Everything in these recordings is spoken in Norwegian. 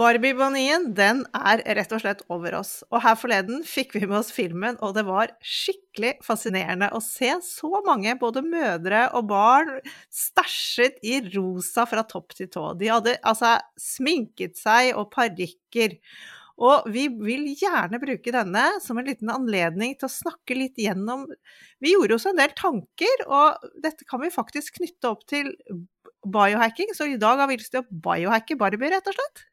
Barbie-bonien den er rett og slett over oss. Og her forleden fikk vi med oss filmen, og det var skikkelig fascinerende å se så mange, både mødre og barn, stæsjet i rosa fra topp til tå. De hadde altså sminket seg og parykker. Og vi vil gjerne bruke denne som en liten anledning til å snakke litt gjennom Vi gjorde oss en del tanker, og dette kan vi faktisk knytte opp til biohacking, så i dag har vi lyst til å biohacke Barbie, rett og slett.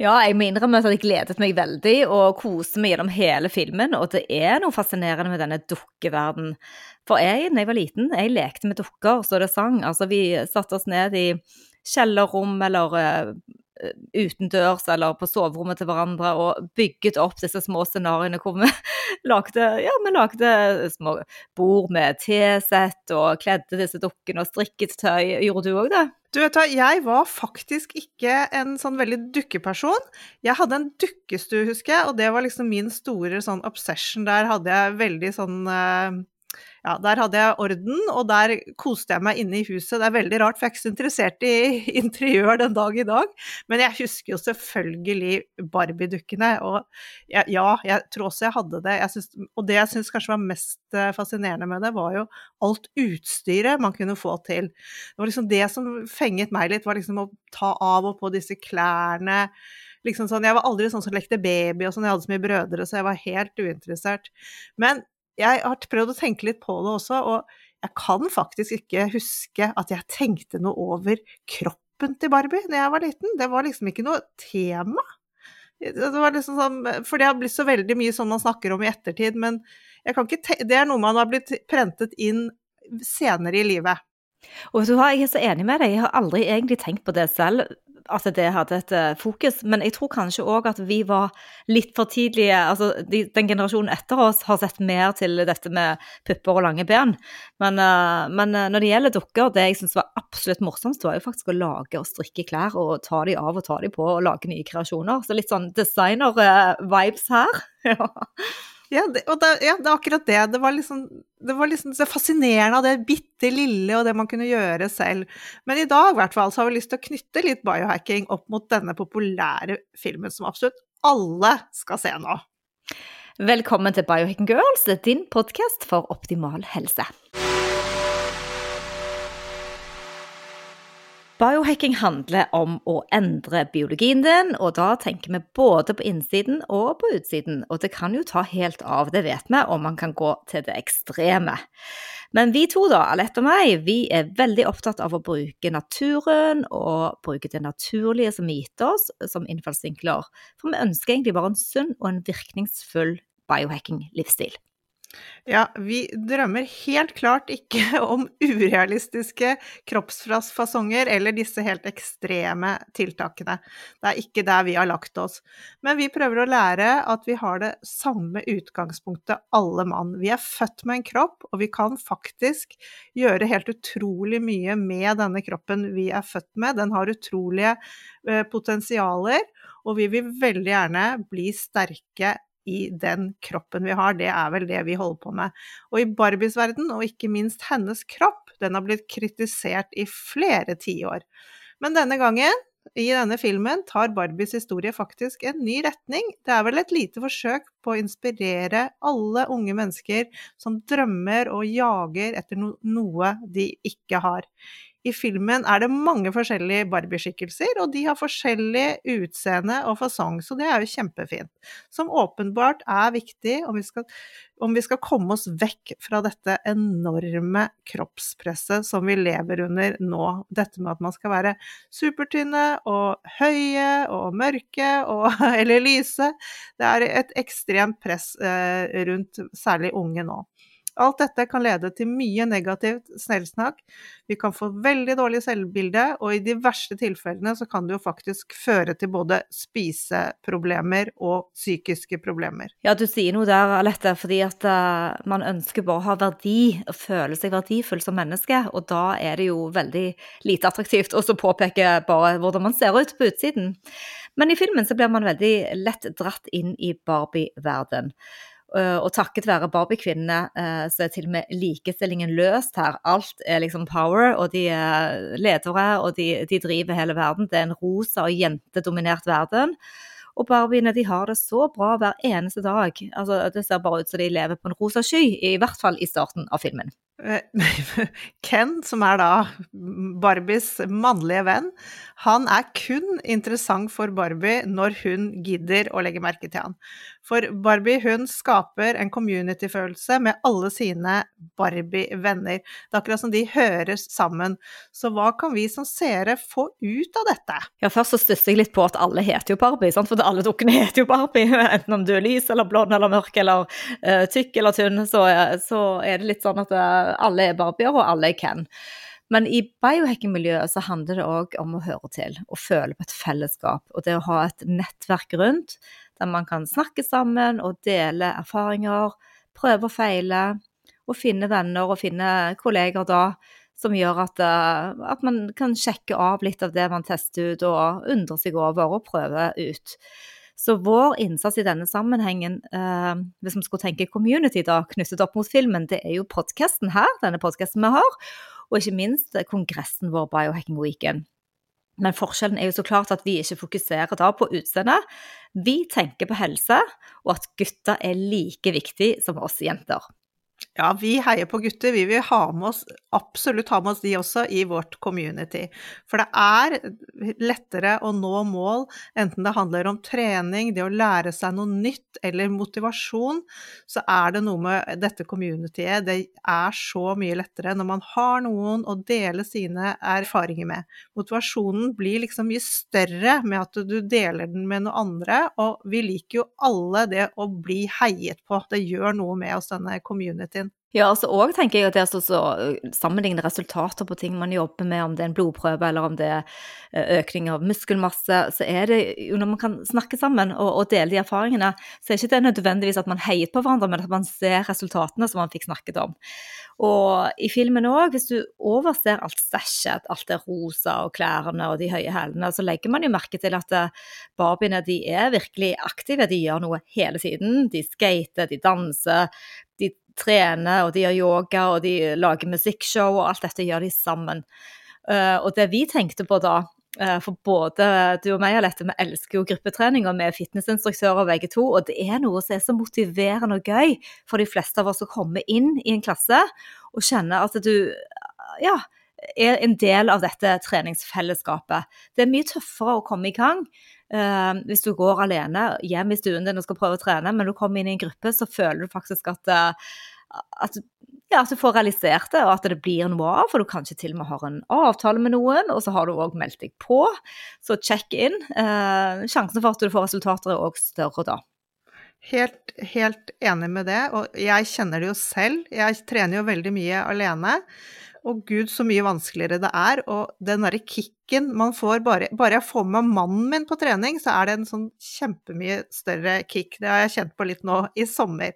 Ja, jeg må innrømme at jeg gledet meg veldig og koste meg gjennom hele filmen. Og det er noe fascinerende med denne dukkeverden. For jeg, da jeg var liten, jeg lekte med dukker så det sang. Altså, vi satte oss ned i kjellerrom eller uh, utendørs eller på soverommet til hverandre og bygget opp disse små scenarioene hvor vi lagde, ja, vi lagde små bord med tesett og kledde disse dukkene og strikket tøy. Gjorde du òg det? Du vet hva, jeg var faktisk ikke en sånn veldig dukkeperson. Jeg hadde en dukkestue, husker jeg, og det var liksom min store sånn obsession. Der hadde jeg veldig sånn ja, der hadde jeg orden, og der koste jeg meg inne i huset. Det er veldig rart, for jeg er ikke så interessert i interiør den dag i dag. Men jeg husker jo selvfølgelig Barbie-dukkene, og ja, jeg tror også jeg hadde det. Jeg synes, og det jeg syns kanskje var mest fascinerende med det, var jo alt utstyret man kunne få til. Det var liksom det som fenget meg litt, var liksom å ta av og på disse klærne. Liksom sånn, jeg var aldri sånn som lekte baby og sånn, jeg hadde så mye brødre, så jeg var helt uinteressert. Men jeg har prøvd å tenke litt på det også, og jeg kan faktisk ikke huske at jeg tenkte noe over kroppen til Barbie da jeg var liten. Det var liksom ikke noe tema. Det var liksom sånn, for det har blitt så veldig mye sånn man snakker om i ettertid, men det er noe man har blitt prentet inn senere i livet. Og du jeg er så enig med deg, jeg har aldri egentlig tenkt på det selv at det hadde et uh, fokus. Men jeg tror kanskje òg at vi var litt for tidlige altså de, Den generasjonen etter oss har sett mer til dette med pupper og lange ben. Men, uh, men uh, når det gjelder dukker, det jeg syns var absolutt morsomst, var jo faktisk å lage og strikke klær og ta de av og ta de på og lage nye kreasjoner. Så litt sånn designer-vibes her. ja. Ja, det, og det, ja, det er akkurat det. Det var liksom det var liksom det fascinerende av det bitte lille og det man kunne gjøre selv. Men i dag hvert fall, så har vi lyst til å knytte litt biohacking opp mot denne populære filmen som absolutt alle skal se nå. Velkommen til Biohacking Girls, din podkast for optimal helse. Biohacking handler om å endre biologien din, og da tenker vi både på innsiden og på utsiden. Og det kan jo ta helt av, det vet vi, om man kan gå til det ekstreme. Men vi to, da, Alette og meg, vi er veldig opptatt av å bruke naturen og bruke det naturlige som vi gitt oss, som innfallsvinkler. For vi ønsker egentlig bare en sunn og en virkningsfull biohacking-livsstil. Ja, vi drømmer helt klart ikke om urealistiske kroppsfasonger eller disse helt ekstreme tiltakene. Det er ikke der vi har lagt oss. Men vi prøver å lære at vi har det samme utgangspunktet, alle mann. Vi er født med en kropp, og vi kan faktisk gjøre helt utrolig mye med denne kroppen vi er født med. Den har utrolige eh, potensialer, og vi vil veldig gjerne bli sterke i den kroppen vi har. Det er vel det vi holder på med. Og i Barbies verden, og ikke minst hennes kropp, den har blitt kritisert i flere tiår. Men denne gangen i denne filmen tar Barbies historie faktisk en ny retning. Det er vel et lite forsøk på å inspirere alle unge mennesker som drømmer og jager etter noe de ikke har. I filmen er det mange forskjellige Barbie-skikkelser, og de har forskjellig utseende og fasong, så det er jo kjempefint. Som åpenbart er viktig om vi, skal, om vi skal komme oss vekk fra dette enorme kroppspresset som vi lever under nå. Dette med at man skal være supertynne og høye og mørke og, eller lyse. Det er et ekstremt press eh, rundt særlig unge nå. Alt dette kan lede til mye negativt snellsnakk. Vi kan få veldig dårlig selvbilde, og i de verste tilfellene så kan det jo faktisk føre til både spiseproblemer og psykiske problemer. Ja, du sier noe der, Alette, fordi at uh, man ønsker bare å ha verdi og føle seg verdifull som menneske, og da er det jo veldig lite attraktivt å påpeke bare hvordan man ser ut på utsiden. Men i filmen så blir man veldig lett dratt inn i Barbie-verden. Eh, og takket være Barbie-kvinnene eh, så er til og med likestillingen løst her. Alt er liksom power, og de er ledere, og de, de driver hele verden. Det er en rosa og jentedominert verden. Og Barbiene de har det så bra hver eneste dag. Altså, det ser bare ut som de lever på en rosa sky, i hvert fall i starten av filmen. Eh, Ken, som er da Barbies mannlige venn, han er kun interessant for Barbie når hun gidder å legge merke til han. For Barbie hun skaper en community-følelse med alle sine Barbie-venner. Det er akkurat som de høres sammen. Så hva kan vi som seere få ut av dette? Ja, Først så stusser jeg litt på at alle heter jo Barbie, sant? for alle dukkene heter jo Barbie. Enten om du er lys eller blond eller mørk eller uh, tykk eller tynn, så, så, er det litt sånn at uh, alle er Barbier og alle er Ken. Men i biohacking-miljøet så handler det òg om å høre til og føle på et fellesskap. Og det å ha et nettverk rundt der man kan snakke sammen og dele erfaringer, prøve og feile, og finne venner og finne kolleger da som gjør at, eh, at, man kan sjekke av litt av det man tester ut, og undre seg over og prøve ut. Så vår innsats i denne sammenhengen, eh, hvis vi skulle tenke community da, knyttet opp mot filmen, det er jo podkasten her, denne podkasten vi har, og ikke minst kongressen vår Biohacking Weekend. Men forskjellen er jo så klart at vi ikke fokuserer da på utseendet. Vi tenker på helse, og at gutter er like viktig som oss jenter. Ja, vi heier på gutter. Vi vil ha med oss, absolutt ha med oss de også i vårt community. For det er lettere å nå mål, enten det handler om trening, det å lære seg noe nytt eller motivasjon, så er det noe med dette communityet. Det er så mye lettere når man har noen å dele sine erfaringer med. Motivasjonen blir liksom mye større med at du deler den med noen andre, og vi liker jo alle det å bli heiet på. Det gjør noe med oss, denne communityen. Ja, altså òg tenker jeg at det å sammenligne resultater på ting man jobber med, om det er en blodprøve eller om det er økning av muskelmasse, så er det jo når man kan snakke sammen og, og dele de erfaringene, så er det ikke nødvendigvis at man heier på hverandre, men at man ser resultatene som man fikk snakket om. Og i filmen òg, hvis du overser alt stæsjet, alt det rosa og klærne og de høye hælene, så legger man jo merke til at barbiene de er virkelig aktive, de gjør noe hele tiden. De skater, de danser, de trener, og de gjør yoga, og de lager musikkshow, og alt dette gjør de sammen. Uh, og det vi tenkte på da, uh, for både du og meg Alette, vi elsker jo gruppetrening, og vi er fitnessinstruktører begge to, og det er noe som er så motiverende og gøy for de fleste av oss å komme inn i en klasse og kjenne at du ja, er en del av dette treningsfellesskapet. Det er mye tøffere å komme i gang Uh, hvis du går alene hjem i stuen din og skal prøve å trene, men du kommer inn i en gruppe, så føler du faktisk at, uh, at, ja, at du får realisert det, og at det blir noe av. For du kanskje til og med har en avtale med noen, og så har du òg meldt deg på. Så check in. Uh, sjansen for at du får resultater, er òg større da. Helt, helt enig med det, og jeg kjenner det jo selv. Jeg trener jo veldig mye alene. Og gud, så mye vanskeligere det er. Og den derre kicken man får bare, bare jeg får med mannen min på trening, så er det en sånn kjempemye større kick. Det har jeg kjent på litt nå i sommer.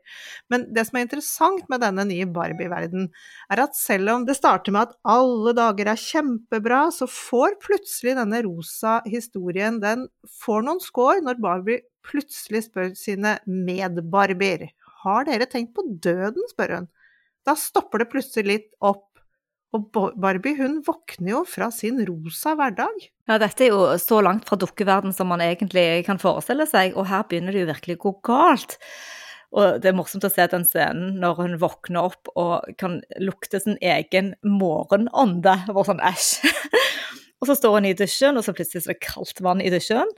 Men det som er interessant med denne nye Barbie-verdenen, er at selv om det starter med at alle dager er kjempebra, så får plutselig denne rosa historien Den får noen score når Barbie plutselig spør sine med-Barbier. Har dere tenkt på døden, spør hun. Da stopper det plutselig litt opp og Barbie hun våkner jo fra sin rosa hverdag. Ja, dette er jo så langt fra dukkeverden som man egentlig kan forestille seg, og her begynner det jo virkelig å gå galt. Og det er morsomt å se den scenen når hun våkner opp og kan lukte sin egen morgenånde. Sånn æsj. og så står hun i dusjen, og så plutselig er det kaldt vann i dusjen.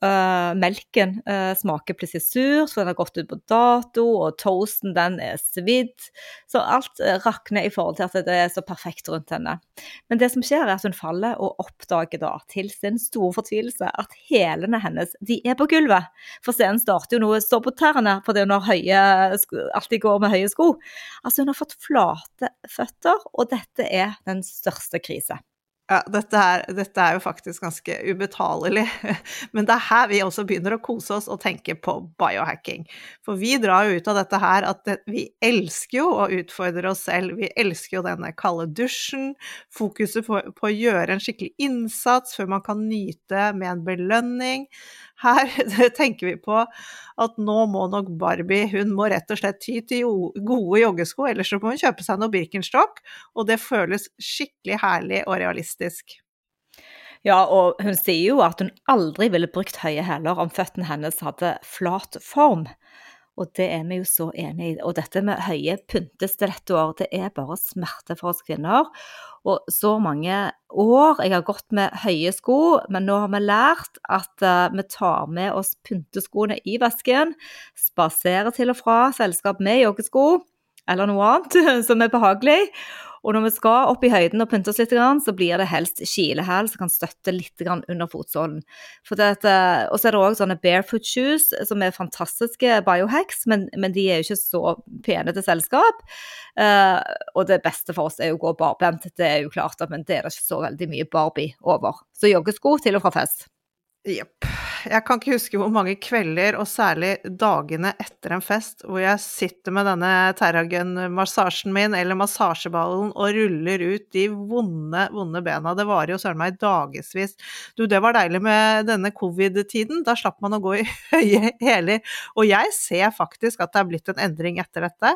Uh, melken uh, smaker plutselig surt, for den har gått ut på dato, og toasten den er svidd. Så alt uh, rakner i forhold til at det er så perfekt rundt henne. Men det som skjer, er at hun faller og oppdager da, til sin store fortvilelse, at hælene hennes de er på gulvet. For scenen starter jo noe står på tærne fordi hun har høye, alltid går med høye sko. Altså, hun har fått flate føtter, og dette er den største krise. Ja, dette er, dette er, jo faktisk ganske ubetalelig. Men det er her vi også begynner å kose oss og tenke på biohacking. For vi drar jo ut av dette her at det, vi elsker jo å utfordre oss selv. Vi elsker jo denne kalde dusjen, fokuset på, på å gjøre en skikkelig innsats før man kan nyte med en belønning. Her tenker vi på at nå må nok Barbie hun må rett og slett ty til gode joggesko, ellers må hun kjøpe seg noe Birkenstock, og det føles skikkelig herlig og realistisk. Ja, og hun sier jo at hun aldri ville brukt høye hæler om føttene hennes hadde flat form. Og det er vi jo så enig i. Og dette med høye pyntestilettoer, det er bare smerte for oss kvinner. Og så mange år jeg har gått med høye sko, men nå har vi lært at uh, vi tar med oss pynteskoene i vesken, spaserer til og fra selskap med joggesko eller noe annet som er behagelig. Og når vi skal opp i høyden og pynte oss litt, så blir det helst kilehæl som kan støtte litt under fotsålen. Eh, og så er det òg sånne barefoot shoes som er fantastiske biohacks, men, men, de er jo ikke så pene til selskap. Uh, og det beste for oss er jo å gå barbent, det er jo klart, men det er det ikke så veldig mye Barbie over. Så joggesko til og fra fest. Jepp. Jeg kan ikke huske hvor mange kvelder, og særlig dagene etter en fest, hvor jeg sitter med denne Terragen-massasjen min, eller massasjeballen, og ruller ut de vonde, vonde bena. Det varer jo søren meg dagevis. Du, det var deilig med denne covid-tiden. Da slapp man å gå i høye hæler. Og jeg ser faktisk at det er blitt en endring etter dette.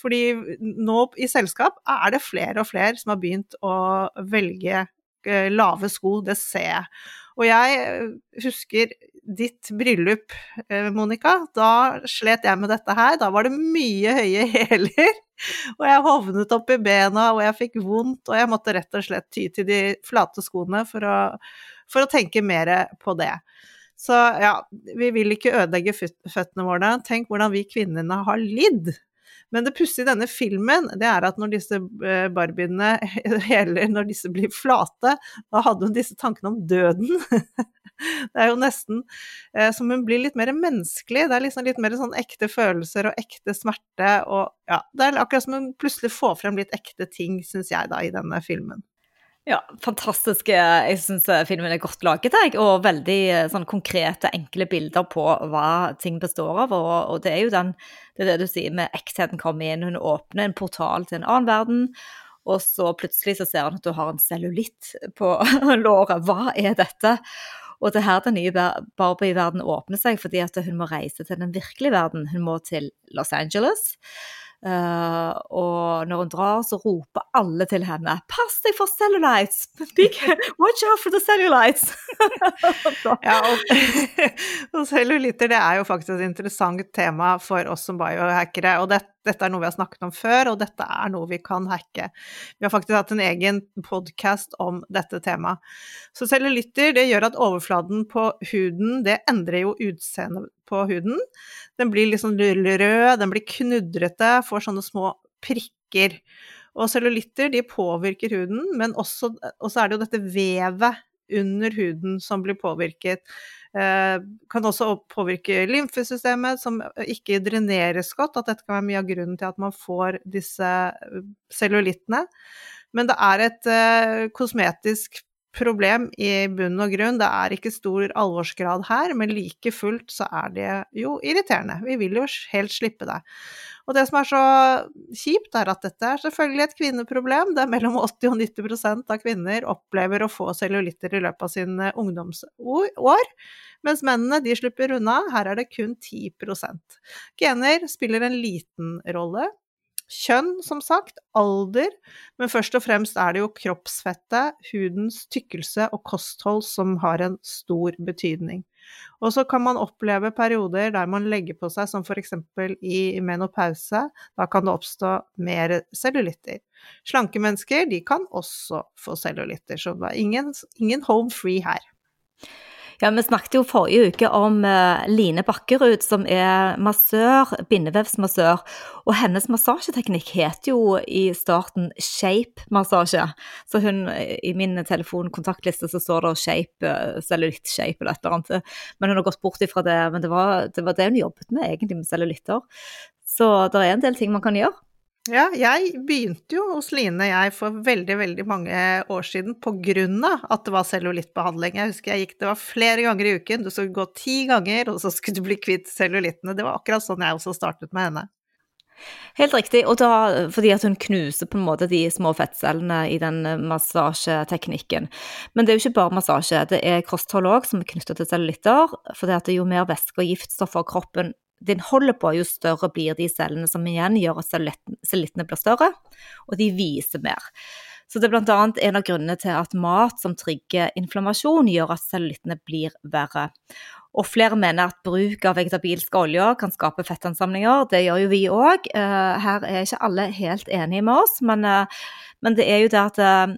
Fordi nå i selskap er det flere og flere som har begynt å velge eh, lave sko. Det ser jeg. Og jeg eh, husker ditt bryllup, eh, Monica. Da slet jeg med dette her. Da var det mye høye hæler. Og jeg hovnet opp i bena, og jeg fikk vondt, og jeg måtte rett og slett ty til de flate skoene for å, for å tenke mer på det. Så ja, vi vil ikke ødelegge føttene våre. Tenk hvordan vi kvinnene har lidd men det pussige i denne filmen, det er at når disse eh, barbiene, eller når disse blir flate, da hadde hun disse tankene om døden. Det er jo nesten eh, som hun blir litt mer menneskelig. Det er liksom litt mer sånn ekte følelser og ekte smerte og ja, Det er akkurat som hun plutselig får frem litt ekte ting, syns jeg da, i denne filmen. Ja, fantastisk. Jeg syns eh, filmen er godt laget, jeg, og veldig eh, sånn konkrete, enkle bilder på hva ting består av. Og, og det er jo den, det er det du sier med ektheten kommer inn. Hun åpner en portal til en annen verden, og så plutselig så ser hun at du har en cellulitt på låret. Hva er dette? Og det er her den nye Barbie-verden åpner seg, fordi at hun må reise til den virkelige verden. Hun må til Los Angeles. Uh, og når hun drar, så roper alle til henne 'Pass deg for cellulites! Big, watch out for the cellulites!' ja, og, og cellulitter det er jo faktisk et interessant tema for oss som biohackere. Og det, dette er noe vi har snakket om før, og dette er noe vi kan hacke. Vi har faktisk hatt en egen podkast om dette temaet. Så cellulitter det gjør at overflaten på huden det endrer jo utseendet på huden. Den blir liksom rød, den blir knudrete, får sånne små prikker. Og cellulitter de påvirker huden, men også, også er det jo dette vevet under huden som blir påvirket. Eh, kan også påvirke lymfesystemet, som ikke dreneres godt. At dette kan være mye av grunnen til at man får disse eh, cellulittene. Men det er et eh, kosmetisk problem i bunn og grunn. Det er ikke stor alvorsgrad her, men like fullt så er det jo irriterende. Vi vil jo helt slippe det. Og det som er så kjipt, er at dette er selvfølgelig et kvinneproblem. Det er mellom 80 og 90% av kvinner opplever å få cellulitter i løpet av sine ungdomsår, mens mennene de slipper unna. Her er det kun 10% Gener spiller en liten rolle. Kjønn, som sagt, alder, men først og fremst er det jo kroppsfettet, hudens tykkelse og kosthold som har en stor betydning. Og så kan man oppleve perioder der man legger på seg, som f.eks. i menopause. Da kan det oppstå mer cellulitter. Slanke mennesker de kan også få cellulitter, så det er ingen, ingen home free her. Ja, Vi snakket jo forrige uke om uh, Line Bakkerud, som er massør, bindevevsmassør. Og hennes massasjeteknikk het jo i starten shape-massasje. Så hun, i min telefonkontaktliste så står det shape, uh, cellulitt-shape eller et eller annet. Men hun har gått bort ifra det. Men det var, det var det hun jobbet med, egentlig, med cellulitter. Så det er en del ting man kan gjøre. Ja, jeg begynte jo hos Line jeg for veldig, veldig mange år siden på grunn av at det var cellulittbehandling. Jeg husker jeg gikk, det var flere ganger i uken, du skulle gå ti ganger, og så skulle du bli kvitt cellulittene. Det var akkurat sånn jeg også startet med henne. Helt riktig, og da fordi at hun knuser på en måte de små fettcellene i den massasjeteknikken. Men det er jo ikke bare massasje, det er kosthold òg som er knyttet til cellulitter. For jo mer væske og giftstoffer kroppen din holder på, jo større blir de cellene, som igjen gjør at cellulittene blir større, og de viser mer. Så det er bl.a. en av grunnene til at mat som trigger inflammasjon, gjør at cellulittene blir verre. Og flere mener at bruk av vegetabilske oljer kan skape fettansamlinger. Det gjør jo vi òg. Eh, her er ikke alle helt enige med oss, men, eh, men det er jo det at eh,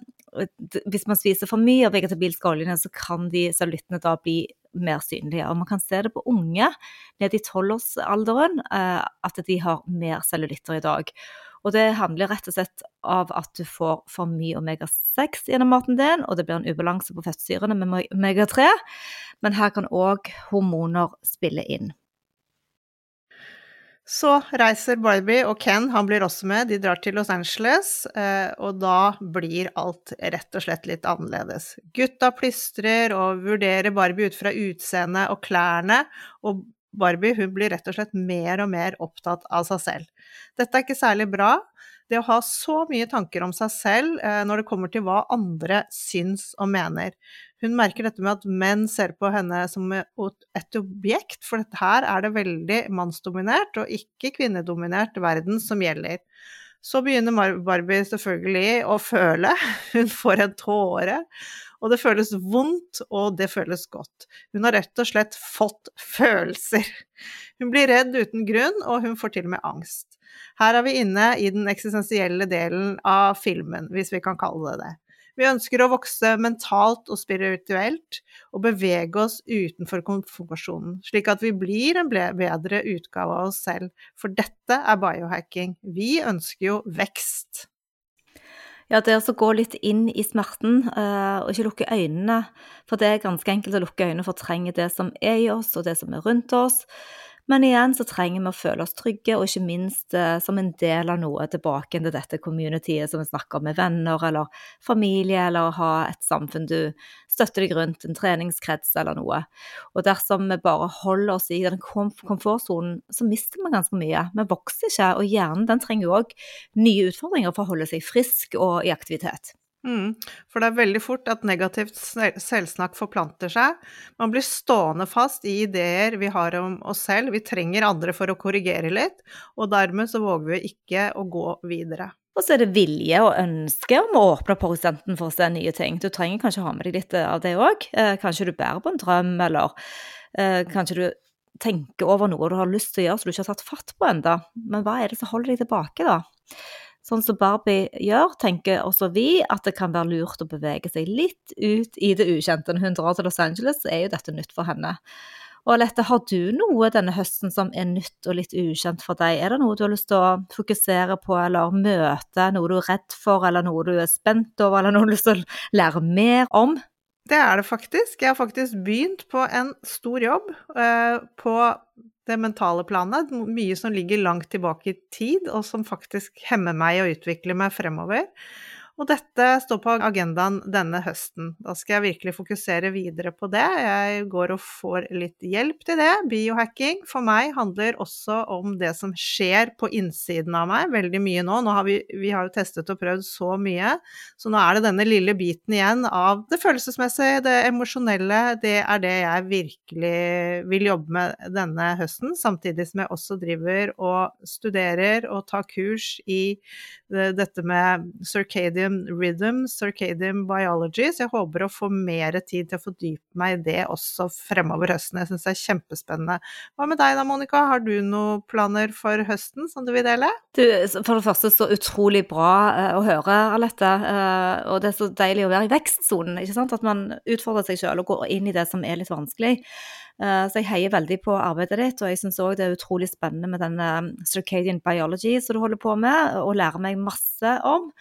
hvis man spiser for mye av vegetabilske oljene, så kan de cellulittene da bli mer synlige. Og man kan se det på unge ned i tolvårsalderen eh, at de har mer cellulitter i dag. Og det handler rett og slett av at du får for mye omega-6 gjennom maten din, og det blir en ubalanse på fettsyrene med omega-3. Men her kan òg hormoner spille inn. Så reiser Barbie og Ken, han blir også med, de drar til Los Angeles, eh, og da blir alt rett og slett litt annerledes. Gutta plystrer og vurderer Barbie ut fra utseendet og klærne, og Barbie hun blir rett og slett mer og mer opptatt av seg selv. Dette er ikke særlig bra. Det å ha så mye tanker om seg selv eh, når det kommer til hva andre syns og mener. Hun merker dette med at menn ser på henne som et objekt, for dette her er det veldig mannsdominert og ikke kvinnedominert verden som gjelder. Så begynner Barbie selvfølgelig å føle. Hun får en tåre. Og det føles vondt, og det føles godt. Hun har rett og slett fått følelser. Hun blir redd uten grunn, og hun får til og med angst. Her er vi inne i den eksistensielle delen av filmen, hvis vi kan kalle det det. Vi ønsker å vokse mentalt og spirituelt, og bevege oss utenfor konfirmasjonen, slik at vi blir en bedre utgave av oss selv. For dette er biohacking. Vi ønsker jo vekst. Ja, det å gå litt inn i smerten uh, og ikke lukke øynene. For det er ganske enkelt å lukke øynene og fortrenge det som er i oss, og det som er rundt oss. Men igjen så trenger vi å føle oss trygge, og ikke minst eh, som en del av noe tilbake til dette communityet som vi snakker med venner eller familie, eller ha et samfunn du støtter deg rundt, en treningskrets eller noe. Og dersom vi bare holder oss i den komfortsonen, så mister vi ganske mye. Vi vokser ikke, og hjernen den trenger jo òg nye utfordringer for å holde seg frisk og i aktivitet. Mm. For det er veldig fort at negativt selvsnakk forplanter seg. Man blir stående fast i ideer vi har om oss selv. Vi trenger andre for å korrigere litt, og dermed så våger vi ikke å gå videre. Og så er det vilje og ønske om å åpne opp horisonten for å se nye ting. Du trenger kanskje ha med deg litt av det òg. Eh, kanskje du bærer på en drøm, eller eh, kanskje du tenker over noe du har lyst til å gjøre som du ikke har tatt fatt på ennå. Men hva er det som holder deg tilbake, da? Sånn som Barbie gjør, tenker også vi at det kan være lurt å bevege seg litt ut i det ukjente. Når hun drar til Los Angeles, er jo dette nytt for henne. Og Alette, har du noe denne høsten som er nytt og litt ukjent for deg? Er det noe du har lyst til å fokusere på eller møte, noe du er redd for, eller noe du er spent over, eller noe du har lyst til å lære mer om? Det er det faktisk. Jeg har faktisk begynt på en stor jobb eh, på det mentale planet. Mye som ligger langt tilbake i tid, og som faktisk hemmer meg å utvikle meg fremover. Og dette står på agendaen denne høsten. Da skal jeg virkelig fokusere videre på det. Jeg går og får litt hjelp til det. Biohacking for meg handler også om det som skjer på innsiden av meg, veldig mye nå. nå har vi, vi, har jo testet og prøvd så mye, så nå er det denne lille biten igjen av det følelsesmessige, det emosjonelle. Det er det jeg virkelig vil jobbe med denne høsten, samtidig som jeg også driver og studerer og tar kurs i dette med circadian rhythm, circadian biology, så jeg håper å få mer tid til å fordype meg i det også fremover høsten. Jeg syns det er kjempespennende. Hva med deg da, Monica? Har du noen planer for høsten som du vil dele? Du, for det første så utrolig bra uh, å høre, Alette. Uh, og det er så deilig å være i vekstsonen, ikke sant. At man utfordrer seg selv og går inn i det som er litt vanskelig. Eh, så jeg heier veldig på arbeidet ditt, og jeg syns òg det er utrolig spennende med denne circadian biology som du holder på med, og lærer meg masse om.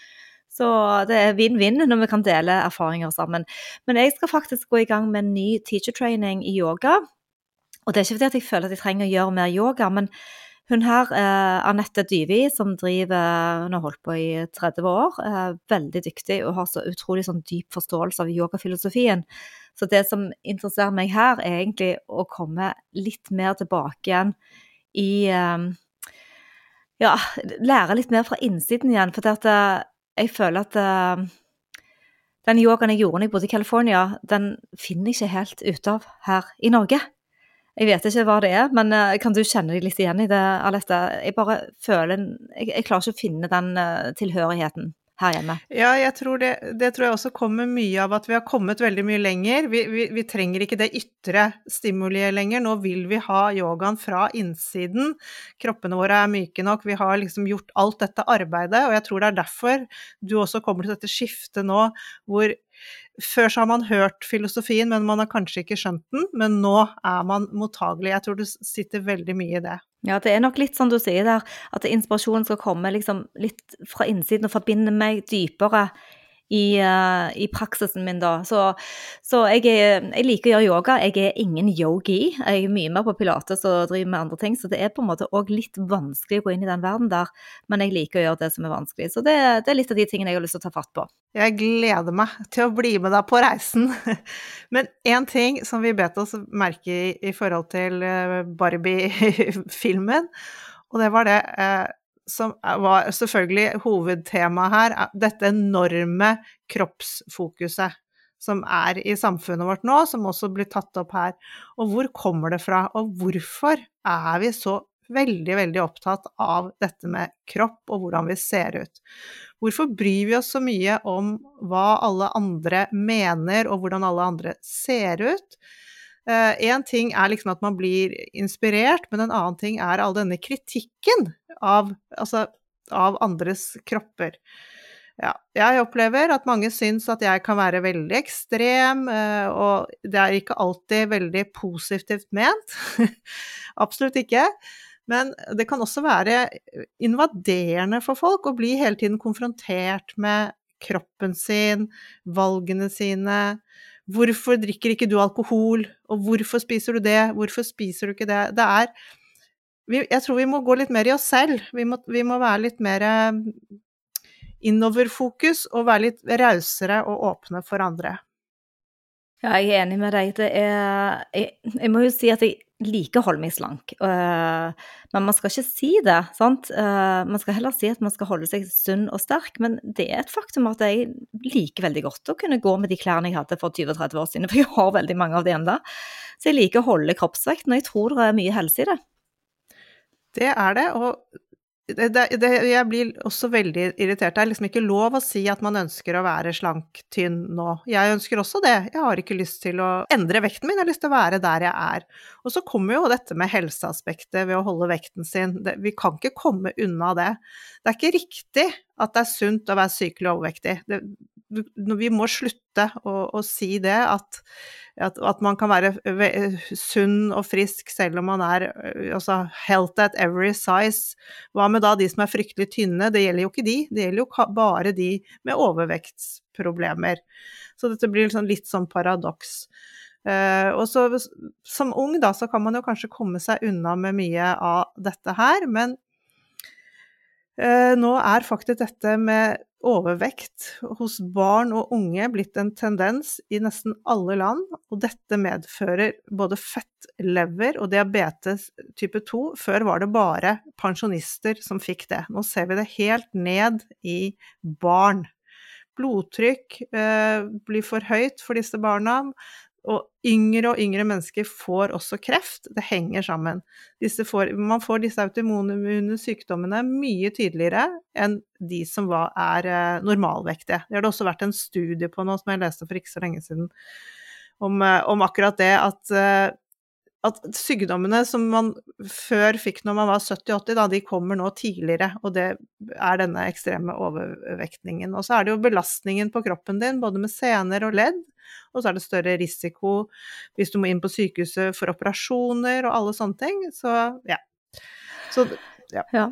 Så det er vinn-vinn når vi kan dele erfaringer sammen. Men jeg skal faktisk gå i gang med en ny teacher training i yoga. Og det er ikke fordi at jeg føler at jeg trenger å gjøre mer yoga, men hun her, eh, Anette Dyvi, som driver Hun har holdt på i 30 år. Eh, veldig dyktig og har så utrolig sånn dyp forståelse av yogafilosofien. Så det som interesserer meg her, er egentlig å komme litt mer tilbake igjen i eh, Ja, lære litt mer fra innsiden igjen. For det at, uh, jeg føler at uh, den yogaen jeg gjorde da jeg bodde i California, den finner jeg ikke helt ut av her i Norge. Jeg vet ikke hva det er, men uh, kan du kjenne deg litt igjen i det, Alette? Jeg bare føler Jeg, jeg klarer ikke å finne den tilhørigheten her hjemme? Ja, jeg tror det, det, tror jeg også kommer mye av at vi har kommet veldig mye lenger. Vi, vi, vi, trenger ikke det ytre stimuliet lenger. Nå vil vi ha yogaen fra innsiden. Kroppene våre er myke nok. Vi har liksom gjort alt dette arbeidet, og jeg tror det er derfor du også kommer til dette skiftet nå, hvor før så har man hørt filosofien, men man har kanskje ikke skjønt den. Men nå er man mottagelig. Jeg tror det sitter veldig mye i det. Ja, det er nok litt som du sier der, at inspirasjonen skal komme liksom litt fra innsiden og forbinde meg dypere i, uh, i, praksisen min, da. Så, så jeg, er, jeg, liker å gjøre yoga. Jeg er ingen yogi. Jeg er mye mer på pilates og driver med andre ting, så det er på en måte òg litt vanskelig å gå inn i den verden der. Men jeg liker å gjøre det som er vanskelig. Så det, det er litt av de tingene jeg har lyst til å ta fatt på. Jeg gleder meg til å bli med deg på reisen. Men én ting som vi bet oss merke i i forhold til eh, Barbie-filmen, og det var det eh, som var selvfølgelig hovedtemaet her, dette enorme kroppsfokuset som er i samfunnet vårt nå, som også blir tatt opp her. Og hvor kommer det fra, og hvorfor er vi så veldig, veldig opptatt av dette med kropp og hvordan vi ser ut? Hvorfor bryr vi oss så mye om hva alle andre mener, og hvordan alle andre ser ut? Én eh, ting er liksom at man blir inspirert, men en annen ting er all denne kritikken av, altså, av andres kropper. Ja, jeg opplever at mange syns at jeg kan være veldig ekstrem, uh, og det er ikke alltid veldig positivt ment. Absolutt ikke. Men det kan også være invaderende for folk å bli hele tiden konfrontert med kroppen sin, valgene sine, Hvorfor drikker ikke du alkohol, og hvorfor spiser du det, hvorfor spiser du ikke det? Det er Jeg tror vi må gå litt mer i oss selv. Vi må, vi må være litt mer eh, innoverfokus og være litt rausere og åpne for andre. Ja, jeg er enig med deg. Er jeg, jeg må jo si at jeg liker å holde meg slank. Uh, men man skal ikke si det, sant. Uh, man skal heller si at man skal holde seg sunn og sterk. Men det er et faktum at jeg liker veldig godt å kunne gå med de klærne jeg hadde for 20-30 år siden, for jeg har veldig mange av de ennå. Så jeg liker å holde kroppsvekten, og jeg tror det er mye helse i det. Det er det, og det, det, jeg blir også veldig irritert. Det er liksom ikke lov å si at man ønsker å være slank, tynn nå. Jeg ønsker også det. Jeg har ikke lyst til å endre vekten min, jeg har lyst til å være der jeg er. Og så kommer jo dette med helseaspektet ved å holde vekten sin. Det, vi kan ikke komme unna det. Det er ikke riktig at det er sunt å være sykelig overvektig. Det, vi må slutte å, å si det, at, at, at, man kan være sunn og frisk selv om man er altså health at every size. Hva med da de som er fryktelig tynne? Det gjelder jo ikke de, det gjelder jo bare de med overvektsproblemer. Så dette blir liksom litt sånn paradoks. Uh, og så som ung da, så kan man jo kanskje komme seg unna med mye av dette her, men nå er faktisk dette med overvekt hos barn og unge blitt en tendens i nesten alle land, og dette medfører både fettlever og diabetes type 2. Før var det bare pensjonister som fikk det. Nå ser vi det helt ned i barn. Blodtrykk eh, blir for høyt for disse barna. Og yngre og yngre mennesker får også kreft. Det henger sammen. Får, man får disse autoimmune sykdommene mye tydeligere enn de som var, er eh, normalvektige. Det har det også vært en studie på nå som jeg leste for ikke så lenge siden, om, eh, om akkurat det at, eh, at sykdommene som man før fikk når man var 70-80, de kommer nå tidligere. Og det er denne ekstreme overvektningen. Og så er det jo belastningen på kroppen din, både med sener og ledd og så er det større risiko hvis du må inn på sykehuset for operasjoner og alle sånne ting. Så ja. Så, ja. ja.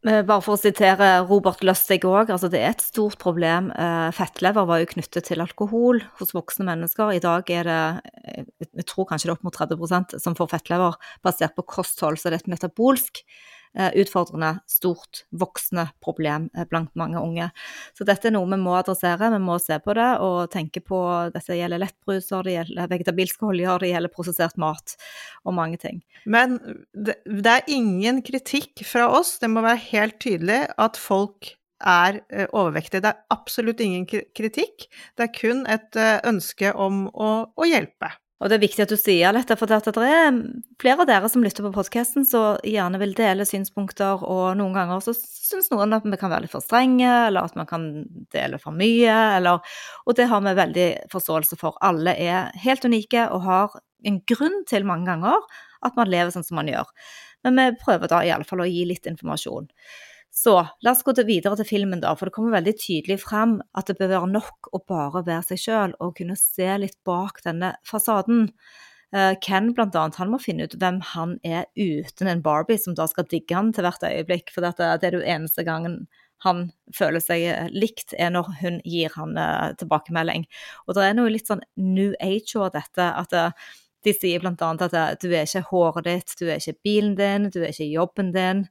Bare for å sitere Robert Lustig òg, altså det er et stort problem. Eh, fettlever var jo knyttet til alkohol hos voksne mennesker. I dag er det, jeg tror kanskje det er opp mot 30% som får fettlever basert på kosthold, så det er et metabolsk Eh, utfordrende, stort, voksende problem eh, blant mange unge. Så dette er noe vi må adressere. Vi må se på det og tenke på Dette gjelder lettbruser, det gjelder vegetabilske oljer, det gjelder prosessert mat og mange ting. Men det, det er ingen kritikk fra oss, det må være helt tydelig at folk er eh, overvektige. Det er absolutt ingen kritikk, det er kun et ønske om å, å hjelpe. Og det er viktig at du sier dette, for det er flere av dere som lytter på podkasten, som gjerne vil dele synspunkter, og noen ganger så syns noen at vi kan være litt for strenge, eller at man kan dele for mye, eller Og det har vi veldig forståelse for. Alle er helt unike og har en grunn til mange ganger at man lever sånn som man gjør. Men vi prøver da i alle fall å gi litt informasjon. Så la oss gå videre til filmen, da, for det kommer veldig tydelig frem at det bør være nok å bare være seg sjøl og kunne se litt bak denne fasaden. Uh, Ken blant annet, han må finne ut hvem han er uten en Barbie som da skal digge han til hvert øyeblikk. For det er den eneste gangen han føler seg likt, er når hun gir han uh, tilbakemelding. Og det er noe litt sånn new age over dette. at de sier annet at du er ikke håret ditt, du er ikke bilen din, du er ikke jobben din.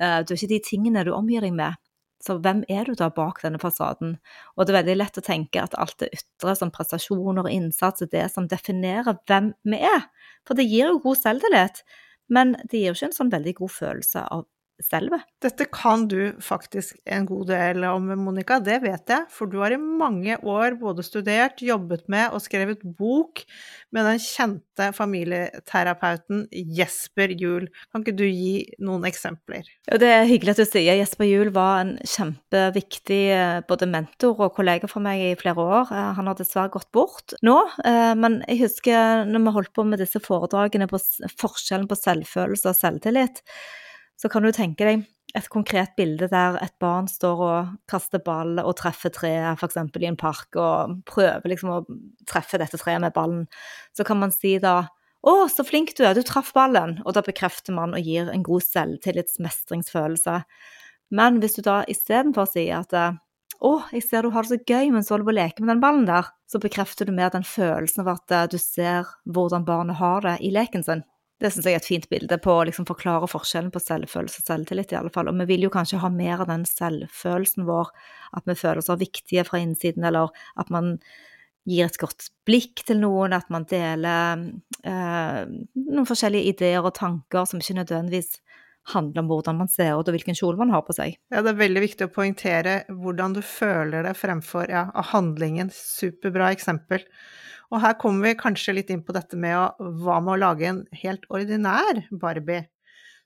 Eh, du er ikke de tingene du omgir deg med. Så hvem er du da bak denne fasaden? Og det er veldig lett å tenke at alt det ytre, som prestasjoner og innsats, er det som definerer hvem vi er. For det gir jo god selvtillit, men det gir jo ikke en sånn veldig god følelse av selve. Dette kan du faktisk en god del om, Monica, det vet jeg. For du har i mange år både studert, jobbet med og skrevet bok med den kjente familieterapeuten Jesper Juel. Kan ikke du gi noen eksempler? Jo, det er hyggelig at du sier. Jesper Juel var en kjempeviktig eh, både mentor og kollega for meg i flere år. Eh, han har dessverre gått bort nå, eh, men jeg husker når vi holdt på med disse foredragene på forskjellen på selvfølelse og selvtillit så kan du tenke deg et konkret bilde der et barn står og kaster ball og treffer treet, f.eks. i en park, og prøver liksom å treffe dette treet med ballen. Så kan man si da 'Å, så flink du er, du traff ballen', og da bekrefter man og gir en god selvtillitsmestringsfølelse. Men hvis du da istedenfor sier at 'Å, jeg ser du har det så gøy mens du holder på å leke med den ballen der', så bekrefter du mer den følelsen av at du ser hvordan barnet har det i leken sin. Det syns jeg er et fint bilde på å liksom forklare forskjellen på selvfølelse og selvtillit, i alle fall. Og vi vil jo kanskje ha mer av den selvfølelsen vår, at vi føler oss viktige fra innsiden, eller at man gir et godt blikk til noen, at man deler eh, noen forskjellige ideer og tanker som ikke nødvendigvis handler om hvordan man ser ut og hvilken kjole man har på seg. Ja, det er veldig viktig å poengtere hvordan du føler det fremfor ja, handlingen. Superbra eksempel. Og her kommer vi kanskje litt inn på dette med å, hva med å lage en helt ordinær Barbie?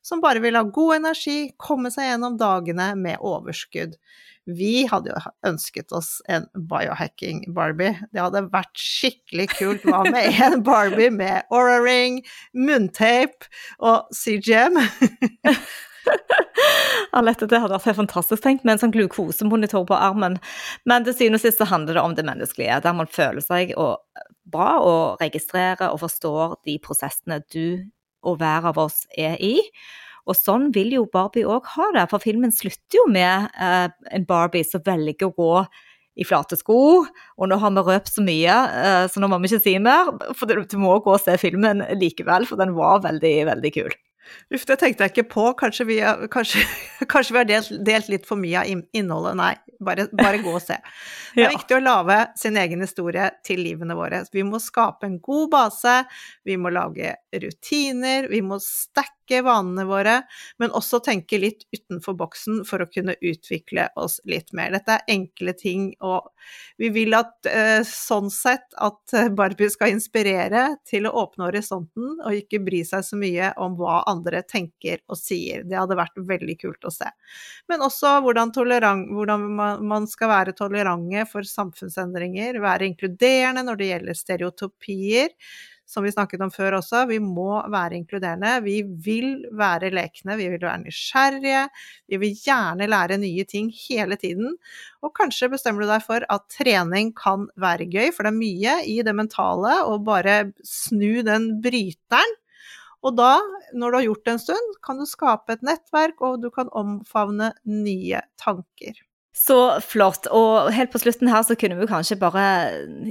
Som bare vil ha god energi, komme seg gjennom dagene med overskudd. Vi hadde jo ønsket oss en biohacking Barbie. Det hadde vært skikkelig kult. Hva med en Barbie med Aura Ring, munntape og CGM? Alette, det hadde vært helt fantastisk tenkt med en sånn glukosemonitor på armen. Men til syvende og sist så handler det om det menneskelige, der man føler seg bra og registrerer og forstår de prosessene du og hver av oss er i. Og sånn vil jo Barbie òg ha det, for filmen slutter jo med eh, en Barbie som velger å gå i flate sko. Og nå har vi røpt så mye, eh, så nå må vi ikke si mer. For du må gå og se filmen likevel, for den var veldig, veldig kul. Uff, det tenkte jeg ikke på. Kanskje vi, har- kanskje, kanskje vi har delt, delt litt for mye av innholdet. Nei, bare, bare gå og se. Det er Ja. viktig å lage sin egen historie til livene våre. Vi må skape en god base, vi må lage rutiner, vi må stacke vanene våre, men også tenke litt utenfor boksen for å kunne utvikle oss litt mer. Dette er enkle ting, og vi vil at eh, sånn sett at eh, Barbie skal inspirere til å åpne horisonten og ikke bry seg så mye om hva andre tenker og sier. Det hadde vært veldig kult å se. Men også hvordan, hvordan man, skal være tolerante for samfunnsendringer, være inkluderende når det gjelder stereotypier. Som vi snakket om før også, vi må være inkluderende. Vi vil være lekne, vi vil være nysgjerrige. Vi vil gjerne lære nye ting hele tiden. Og kanskje bestemmer du deg for at trening kan være gøy, for det er mye i det mentale å bare snu den bryteren. Og da, når du har gjort det en stund, kan du skape et nettverk, og du kan omfavne nye tanker. Så flott. Og helt på slutten her så kunne vi kanskje bare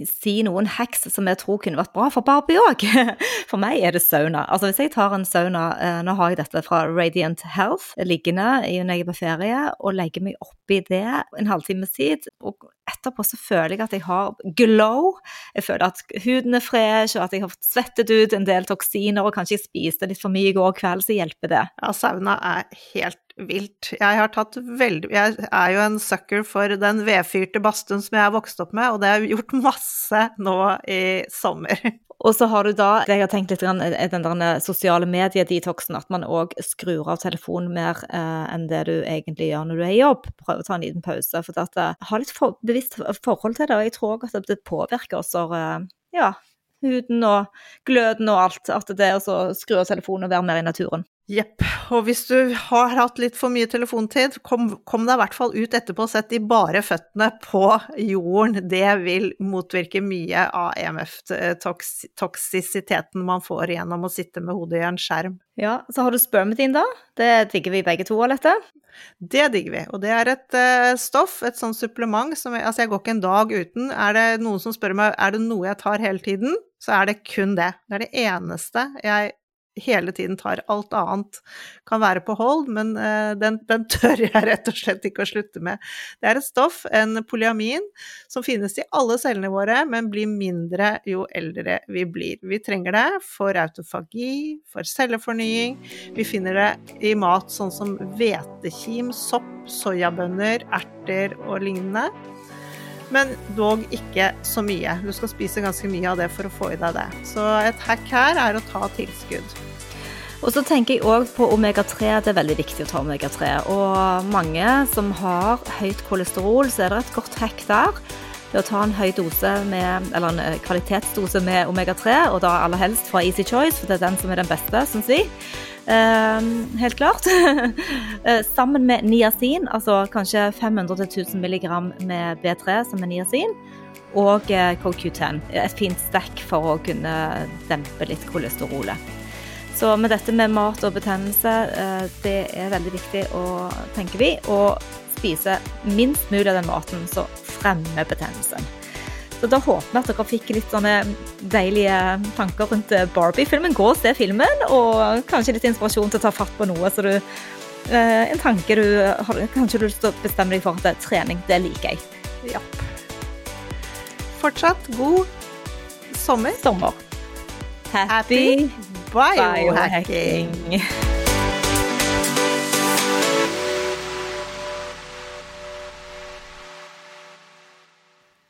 si noen hacks som jeg tror kunne vært bra for Barbie òg. For meg er det sauna. Altså hvis jeg tar en sauna, eh, nå har jeg dette fra Radiant Health liggende når jeg er på ferie, og legger meg oppi det en halvtimes tid, og etterpå så føler jeg at jeg har glow. Jeg føler at huden er fresh, og at jeg har fått svettet ut en del toksiner, og kanskje jeg spiste litt for mye i går kveld, så hjelper det. Ja, sauna er helt vilt. Jeg har tatt veldig Jeg er jo en sucker for den vedfyrte badstuen som jeg har vokst opp med, og det har jeg gjort masse nå i sommer. Og så har du da, det jeg har tenkt litt, er den der sosiale mediedetoxen, at man òg skrur av telefonen mer eh, enn det du egentlig gjør når du er i jobb. Prøv å ta en liten pause. For at, eh, ha litt for, bevisst forhold til det, og jeg tror òg at det påvirker oss Og, ja, huden og gløden og alt. At det er å skru av telefonen og være mer i naturen. Jepp. Og hvis du har hatt litt for mye telefontid, kom, kom deg i hvert fall ut etterpå og sett de bare føttene på jorden. Det vil motvirke mye av EMF-toksisiteten man får gjennom å sitte med hodet i en skjerm. Ja, Så har du spermatin, da. Det digger vi begge to, Alette. Det digger vi. Og det er et uh, stoff, et sånt supplement som jeg, Altså, jeg går ikke en dag uten. Er det noen som spør meg er det noe jeg tar hele tiden, så er det kun det. Det er det eneste jeg hele tiden tar. Alt annet kan være på hold, men eh, den, den tør jeg rett og slett ikke å slutte med. Det er et stoff, en polyamin, som finnes i alle cellene våre, men blir mindre jo eldre vi blir. Vi trenger det for autofagi, for cellefornying. Vi finner det i mat sånn som hvetekim, sopp, soyabønner, erter og lignende. Men dog ikke så mye. Du skal spise ganske mye av det for å få i deg det. Så et hack her er å ta tilskudd. Og så tenker jeg òg på omega-3. Det er veldig viktig å ta omega-3. Og mange som har høyt kolesterol, så er det et godt hack der. Det å ta en høy dose med, eller en kvalitetsdose med omega-3, og da aller helst fra Easy Choice, for det er den som er den beste, syns vi. Eh, helt klart. Eh, Sammen med niacin, altså kanskje 500-1000 mg med B3, som er niacin, og eh, CoQ10. Et fint stack for å kunne dempe litt kolesterolet. Så med dette med mat og betennelse, eh, det er veldig viktig å, tenke vi, å spise minst mulig av den maten som fremmer betennelsen. Så da håper vi at dere fikk litt sånne deilige tanker rundt Barbie-filmen. Gå og se filmen, og kanskje litt inspirasjon til å ta fatt på noe. Så du, eh, en tanke du har Kanskje du har lyst bestemme deg for at det er trening, det liker jeg. Ja. Fortsatt god sommer. Sommer. Happy biohacking! biohacking.